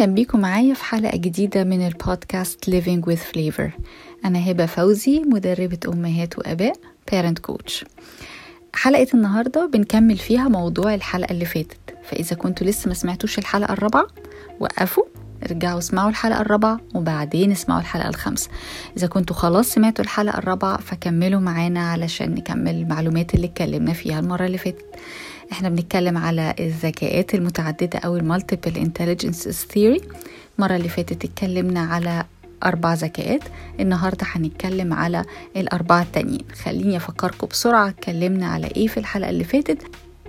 أهلا بيكم معايا في حلقة جديدة من البودكاست Living with Flavor. أنا هبة فوزي مدربة أمهات وأباء Parent Coach. حلقة النهاردة بنكمل فيها موضوع الحلقة اللي فاتت. فإذا كنتوا لسه ما سمعتوش الحلقة الرابعة وقفوا ارجعوا اسمعوا الحلقة الرابعة وبعدين اسمعوا الحلقة الخامسة. إذا كنتوا خلاص سمعتوا الحلقة الرابعة فكملوا معانا علشان نكمل المعلومات اللي اتكلمنا فيها المرة اللي فاتت. إحنا بنتكلم على الذكاءات المتعددة أو ال multiple intelligence theory المرة اللي فاتت اتكلمنا على أربع ذكاءات النهاردة هنتكلم على الأربعة التانيين. خليني أفكركم بسرعة اتكلمنا على إيه في الحلقة اللي فاتت؟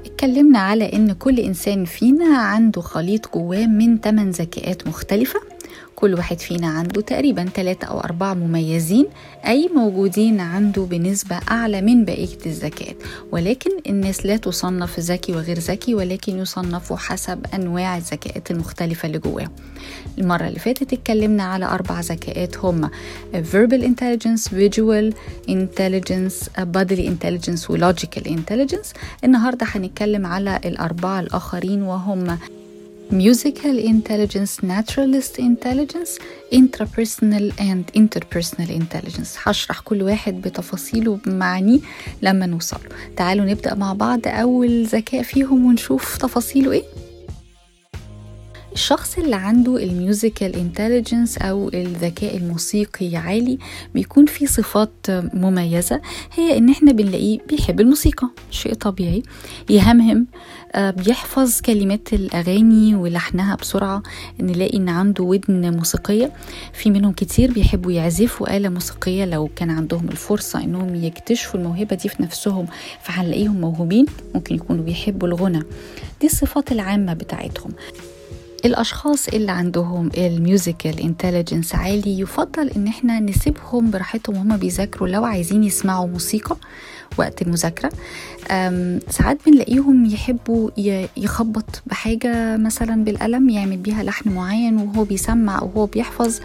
اتكلمنا على إن كل إنسان فينا عنده خليط جواه من 8 ذكاءات مختلفة. كل واحد فينا عنده تقريبا ثلاثة أو أربعة مميزين أي موجودين عنده بنسبة أعلى من بقية الذكاءات ولكن الناس لا تصنف ذكي وغير ذكي ولكن يصنفوا حسب أنواع الذكاءات المختلفة اللي جواهم. المرة اللي فاتت اتكلمنا على أربع ذكاءات هم verbal intelligence, visual intelligence, bodily intelligence و logical intelligence. النهاردة هنتكلم على الأربعة الآخرين وهم musical intelligence, naturalist intelligence, intrapersonal and interpersonal intelligence هشرح كل واحد بتفاصيله بمعانيه لما نوصل تعالوا نبدأ مع بعض أول ذكاء فيهم ونشوف تفاصيله إيه الشخص اللي عنده ال musical intelligence أو الذكاء الموسيقي عالي بيكون في صفات مميزة هي إن إحنا بنلاقيه بيحب الموسيقى شيء طبيعي. يهمهم بيحفظ كلمات الأغاني ولحنها بسرعة نلاقي إن عنده ودن موسيقية. في منهم كتير بيحبوا يعزفوا آلة موسيقية لو كان عندهم الفرصة إنهم يكتشفوا الموهبة دي في نفسهم فهنلاقيهم موهوبين ممكن يكونوا بيحبوا الغنا. دي الصفات العامة بتاعتهم. الأشخاص اللي عندهم ال musical intelligence عالي يفضل إن إحنا نسيبهم براحتهم وهما بيذاكروا لو عايزين يسمعوا موسيقى وقت المذاكرة. ساعات بنلاقيهم يحبوا يخبط بحاجة مثلا بالقلم يعمل بيها لحن معين وهو بيسمع أو هو بيحفظ.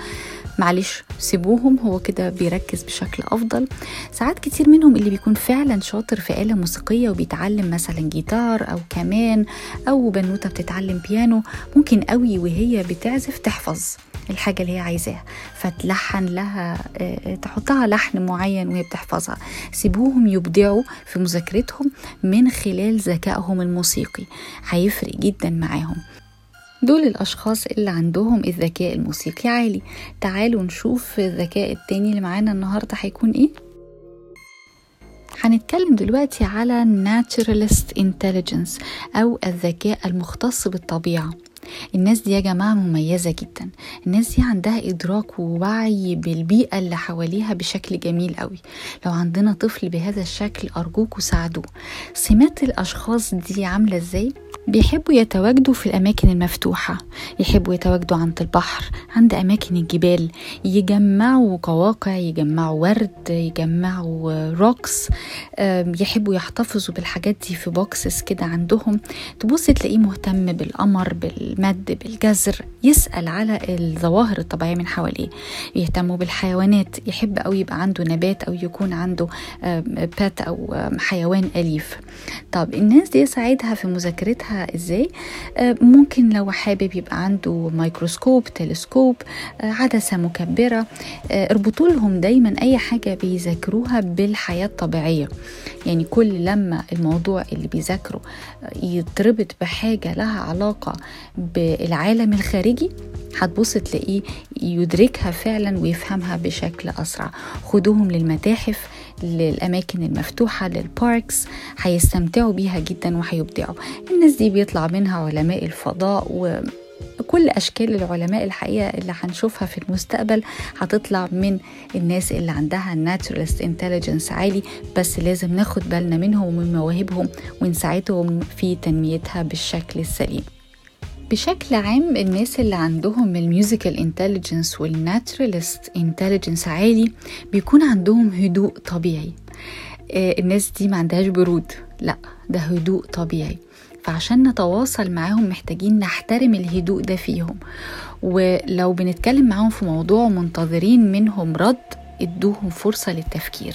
معلش سيبوهم هو كده بيركز بشكل أفضل. ساعات كتير منهم اللي بيكون فعلا شاطر في آلة موسيقية وبيتعلم مثلا جيتار أو كمان أو بنوتة بتتعلم بيانو ممكن قوي وهي بتعزف تحفظ الحاجة اللي هي عايزاها فتلحن لها تحطها لحن معين وهي بتحفظها. سيبوهم يبدعوا في مذاكرتهم من خلال ذكائهم الموسيقي هيفرق جدا معاهم. دول الأشخاص اللي عندهم الذكاء الموسيقي عالي. تعالوا نشوف الذكاء التاني اللي معانا النهاردة هيكون إيه. هنتكلم دلوقتي على naturalist intelligence أو الذكاء المختص بالطبيعة. الناس دي يا جماعة مميزة جدا. الناس دي عندها إدراك ووعي بالبيئة اللي حواليها بشكل جميل قوي. لو عندنا طفل بهذا الشكل أرجوكوا ساعدوه. سمات الأشخاص دي عاملة إزاي؟ بيحبوا يتواجدوا في الأماكن المفتوحة يحبوا يتواجدوا عند البحر عند أماكن الجبال يجمعوا قواقع يجمعوا ورد يجمعوا rocks يحبوا يحتفظوا بالحاجات دي في boxes كده عندهم. تبص تلاقيه مهتم بالقمر بالمد بالجزر يسأل على الظواهر الطبيعية من حواليه. يهتموا بالحيوانات يحب أو يبقى عنده نبات أو يكون عنده pet أو حيوان أليف. طب الناس دي ساعدها في مذاكرتها إزاي؟ ممكن لو حابب يبقى عنده ميكروسكوب تلسكوب عدسة مكبرة اربطوا لهم دايما أي حاجة بيذاكروها بالحياة الطبيعية. يعني كل لما الموضوع اللي بيذاكره يتربط بحاجة لها علاقة بالعالم الخارجي هتبص تلاقيه يدركها فعلا ويفهمها بشكل أسرع. خدوهم للمتاحف للأماكن المفتوحة لل parks هيستمتعوا بيها جدا وهيبدعوا. الناس دي بيطلع منها علماء الفضاء و كل أشكال العلماء الحقيقة اللي هنشوفها في المستقبل هتطلع من الناس اللي عندها naturalist intelligence عالي بس لازم ناخد بالنا منهم ومن مواهبهم ونساعدهم في تنميتها بالشكل السليم. بشكل عام الناس اللي عندهم ال musical intelligence وال naturalist intelligence عالي بيكون عندهم هدوء طبيعي. الناس دي ما عندهاش برود. لا ده هدوء طبيعي. فعشان نتواصل معاهم محتاجين نحترم الهدوء ده فيهم. ولو بنتكلم معاهم في موضوع منتظرين منهم رد ادوهم فرصة للتفكير.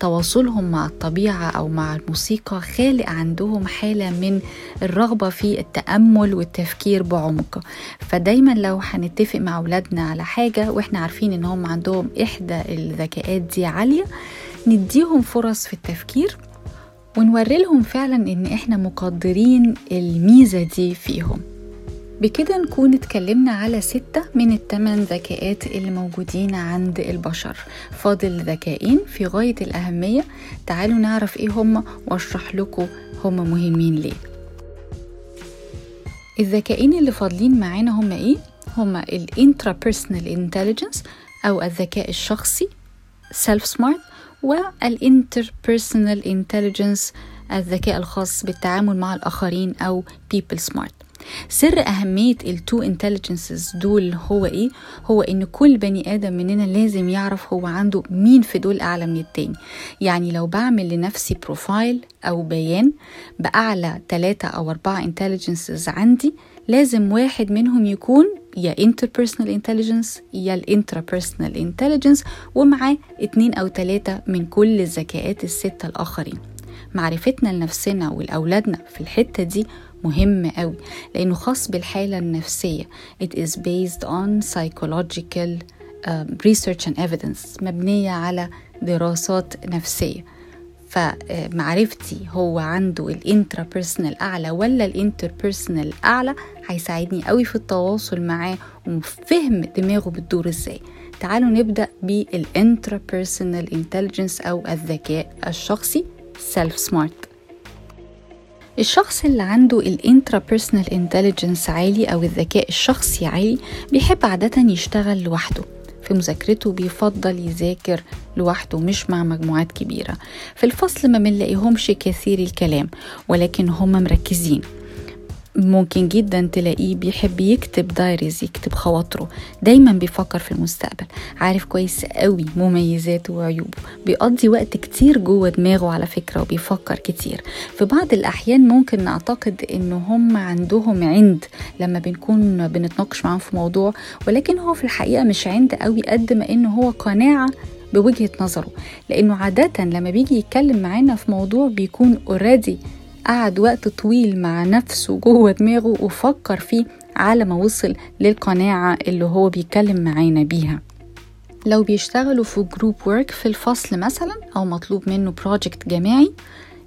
تواصلهم مع الطبيعة أو مع الموسيقى خالق عندهم حالة من الرغبة في التأمل والتفكير بعمق. فدايما لو هنتفق مع أولادنا على حاجة وإحنا عارفين إن هم عندهم إحدى الذكاءات دي عالية نديهم فرص في التفكير ونوري لهم فعلا إن إحنا مقدرين الميزة دي فيهم. بكده نكون اتكلمنا على ستة من الثمان ذكاءات اللي موجودين عند البشر. فاضل ذكائين في غاية الأهمية. تعالوا نعرف إيه هم وأشرح لكم هم مهمين ليه. الذكائين اللي فاضلين معانا هم إيه؟ هما ال intrapersonal intelligence أو الذكاء الشخصي self smart وال interpersonal intelligence الذكاء الخاص بالتعامل مع الآخرين أو people smart. سر أهمية ال two intelligences دول هو إيه؟ هو إن كل بني آدم مننا لازم يعرف هو عنده مين في دول أعلى من التاني يعني لو بعمل لنفسي profile أو بيان بأعلى ثلاثة أو أربعة intelligences عندي لازم واحد منهم يكون يا intrapersonal intelligence يا ال interpersonal intelligence ومعاه اتنين أو تلاتة من كل الذكاءات الستة الآخرين معرفتنا لنفسنا ولأولادنا في الحتة دي مهم قوي لأنه خاص بالحالة النفسية. It is based on psychological um, research and evidence مبنية على دراسات نفسية. فمعرفتي هو عنده ال intra أعلى ولا ال interpersonal أعلى؟ هيساعدني قوي في التواصل معاه وفهم دماغه بتدور إزاي. تعالوا نبدأ بال intrapersonal intelligence أو الذكاء الشخصي self smart الشخص اللي عنده ال intrapersonal intelligence عالي أو الذكاء الشخصي عالي بيحب عادة يشتغل لوحده. في مذاكرته بيفضل يذاكر لوحده مش مع مجموعات كبيرة. في الفصل ما بنلاقيهمش كثير الكلام ولكن هم مركزين. ممكن جدا تلاقيه بيحب يكتب دايريز يكتب خواطره. دايما بيفكر في المستقبل. عارف كويس قوي مميزاته وعيوبه. بيقضي وقت كتير جوه دماغه على فكرة وبيفكر كتير. في بعض الأحيان ممكن نعتقد إن هم عندهم عند لما بنكون بنتناقش معاهم في موضوع ولكن هو في الحقيقة مش عند قوي قد ما إنه هو قناعة بوجهة نظره. لأنه عادة لما بيجي يتكلم معانا في موضوع بيكون already قعد وقت طويل مع نفسه جوه دماغه وفكر فيه على ما وصل للقناعة اللي هو بيتكلم معانا بيها. لو بيشتغلوا في group work في الفصل مثلا أو مطلوب منه project جماعي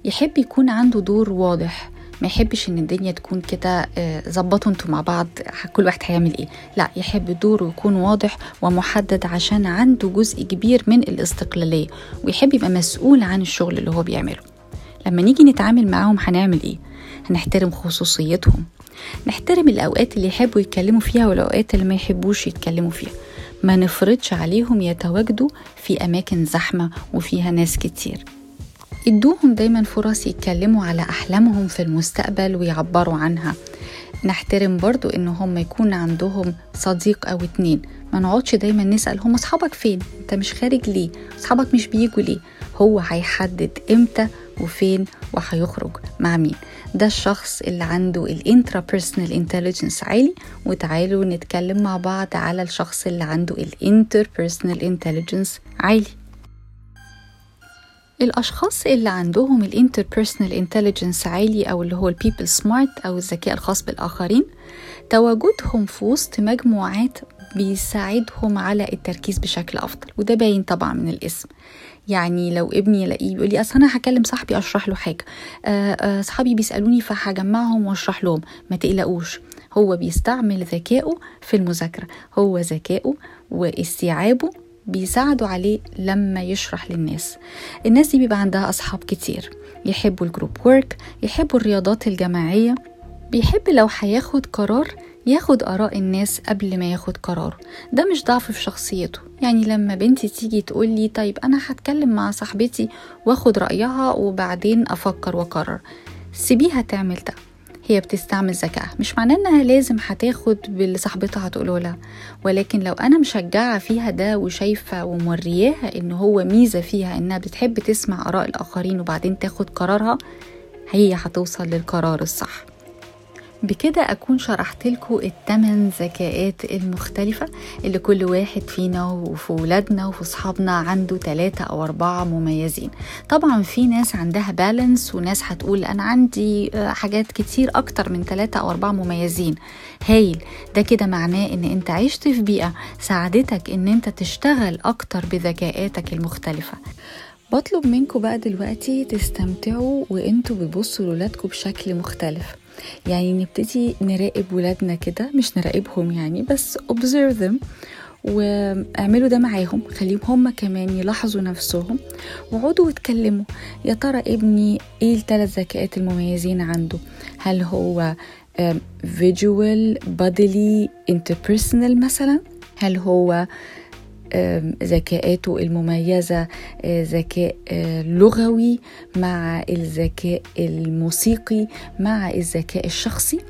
يحب يكون عنده دور واضح. ما يحبش إن الدنيا تكون كده آه، ظبطوا أنتوا مع بعض كل واحد هيعمل إيه. لا يحب دوره يكون واضح ومحدد عشان عنده جزء كبير من الاستقلالية ويحب يبقى مسؤول عن الشغل اللي هو بيعمله. لما نيجي نتعامل معاهم هنعمل إيه؟ هنحترم خصوصيتهم. نحترم الأوقات اللي يحبوا يتكلموا فيها والأوقات اللي ما يحبوش يتكلموا فيها. ما نفرضش عليهم يتواجدوا في أماكن زحمة وفيها ناس كتير. ادوهم دايما فرص يتكلموا على أحلامهم في المستقبل ويعبروا عنها. نحترم برضو إن هم يكون عندهم صديق أو اتنين. ما نقعدش دايما نسأل هم أصحابك فين؟ أنت مش خارج ليه؟ أصحابك مش بيجوا ليه؟ هو هيحدد إمتى وفين وهيخرج مع مين. ده الشخص اللي عنده ال intrapersonal intelligence عالي وتعالوا نتكلم مع بعض على الشخص اللي عنده ال interpersonal intelligence عالي. الأشخاص اللي عندهم ال interpersonal intelligence عالي أو اللي هو ال people smart أو الذكاء الخاص بالآخرين تواجدهم في وسط مجموعات بيساعدهم على التركيز بشكل أفضل وده باين طبعا من الاسم. يعني لو ابني يلاقيه يقول لي أصل أنا هكلم صاحبي أشرح له حاجة. آه، آه، صحابي بيسألوني فهجمعهم وأشرح لهم. ما تقلقوش هو بيستعمل ذكائه في المذاكرة. هو ذكائه واستيعابه بيساعدوا عليه لما يشرح للناس. الناس دي بيبقى عندها أصحاب كتير. يحبوا ال group work يحبوا الرياضات الجماعية بيحب لو هياخد قرار ياخد آراء الناس قبل ما ياخد قراره ده مش ضعف في شخصيته. يعني لما بنتي تيجي تقول لي طيب أنا هتكلم مع صاحبتي واخد رأيها وبعدين أفكر وأقرر. سيبيها تعمل ده. هي بتستعمل ذكائها مش معناه إنها لازم هتاخد باللي صاحبتها هتقوله لها. ولكن لو أنا مشجعة فيها ده وشايفة ومورياها إن هو ميزة فيها إنها بتحب تسمع آراء الآخرين وبعدين تاخد قرارها هي هتوصل للقرار الصح. بكده أكون شرحت لكم التمن ذكاءات المختلفة اللي كل واحد فينا وفي ولادنا وفي صحابنا عنده ثلاثة أو أربعة مميزين. طبعا في ناس عندها بالانس وناس هتقول أنا عندي حاجات كتير أكتر من ثلاثة أو أربعة مميزين. هايل. ده كده معناه إن أنت عشت في بيئة ساعدتك إن أنت تشتغل أكتر بذكاءاتك المختلفة. بطلب منكم بقى دلوقتي تستمتعوا وأنتوا بتبصوا لولادكم بشكل مختلف. يعني نبتدي نراقب ولادنا كده مش نراقبهم يعني بس observe them واعملوا ده معاهم خليهم هم كمان يلاحظوا نفسهم وقعدوا واتكلموا. يا ترى ابني إيه الثلاث ذكاءات المميزين عنده؟ هل هو visual bodily interpersonal مثلا؟ هل هو ذكاءاته المميزة ذكاء لغوي مع الذكاء الموسيقي مع الذكاء الشخصي.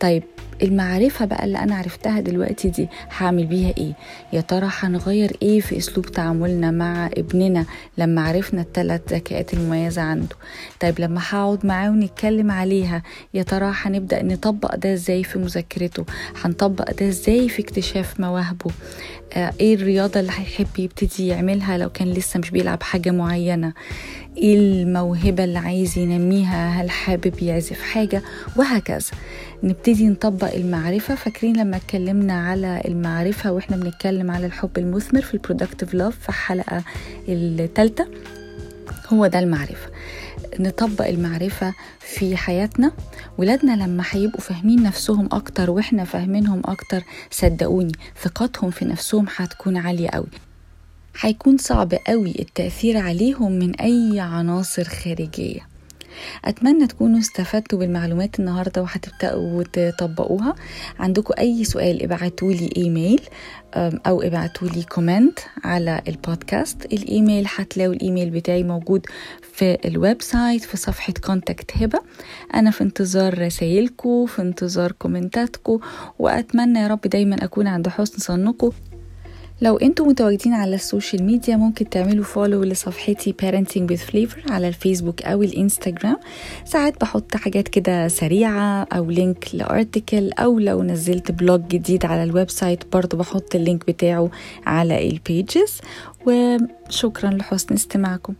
طيب المعرفة بقى اللي أنا عرفتها دلوقتي دي هعمل بيها إيه؟ يا ترى هنغير إيه في أسلوب تعاملنا مع ابننا لما عرفنا الثلاث ذكاءات المميزة عنده؟ طيب لما هقعد معاه ونتكلم عليها يا ترى هنبدأ نطبق ده إزاي في مذاكرته؟ هنطبق ده إزاي في اكتشاف مواهبه؟ آه إيه الرياضة اللي هيحب يبتدي يعملها لو كان لسه مش بيلعب حاجة معينة؟ إيه الموهبة اللي عايز ينميها؟ هل حابب يعزف حاجة؟ وهكذا. نبتدي نطبق المعرفة. فاكرين لما اتكلمنا على المعرفة وإحنا بنتكلم على الحب المثمر في ال productive love في الحلقة الثالثة هو ده المعرفة. نطبق المعرفة في حياتنا. ولادنا لما هيبقوا فاهمين نفسهم أكتر وإحنا فاهمينهم أكتر صدقوني ثقتهم في نفسهم هتكون عالية قوي. هيكون صعب قوي التأثير عليهم من أي عناصر خارجية. أتمنى تكونوا استفدتوا بالمعلومات النهاردة وهتبدأوا تطبقوها عندكم أي سؤال ابعتولي إيميل أو ابعتولي comment على البودكاست. الإيميل هتلاقوا الإيميل بتاعي موجود في ال website في صفحة contact هبة. أنا في انتظار رسايلكم في انتظار comment اتكم وأتمنى يا رب دايما أكون عند حسن ظنكم. لو أنتوا متواجدين على ال social media ممكن تعملوا follow لصفحتي parenting with flavor على الفيسبوك أو الإنستجرام. ساعات بحط حاجات كده سريعة أو link ل article أو لو نزلت blog جديد على ال website برضو بحط ال link بتاعه على البيجز وشكرا لحسن استماعكم.